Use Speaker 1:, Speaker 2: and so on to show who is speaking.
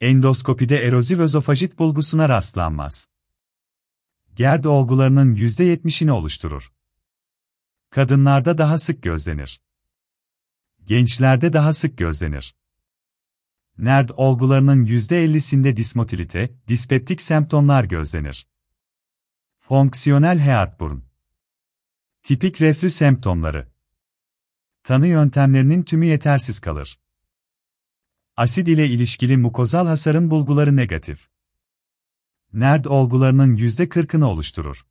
Speaker 1: Endoskopide eroziv özofajit bulgusuna rastlanmaz. GERD olgularının %70'ini oluşturur. Kadınlarda daha sık gözlenir. Gençlerde daha sık gözlenir. NERD olgularının %50'sinde dismotilite, dispeptik semptomlar gözlenir. Fonksiyonel Heartburn Tipik reflü semptomları Tanı yöntemlerinin tümü yetersiz kalır. Asid ile ilişkili mukozal hasarın bulguları negatif. NERD olgularının %40'ını oluşturur.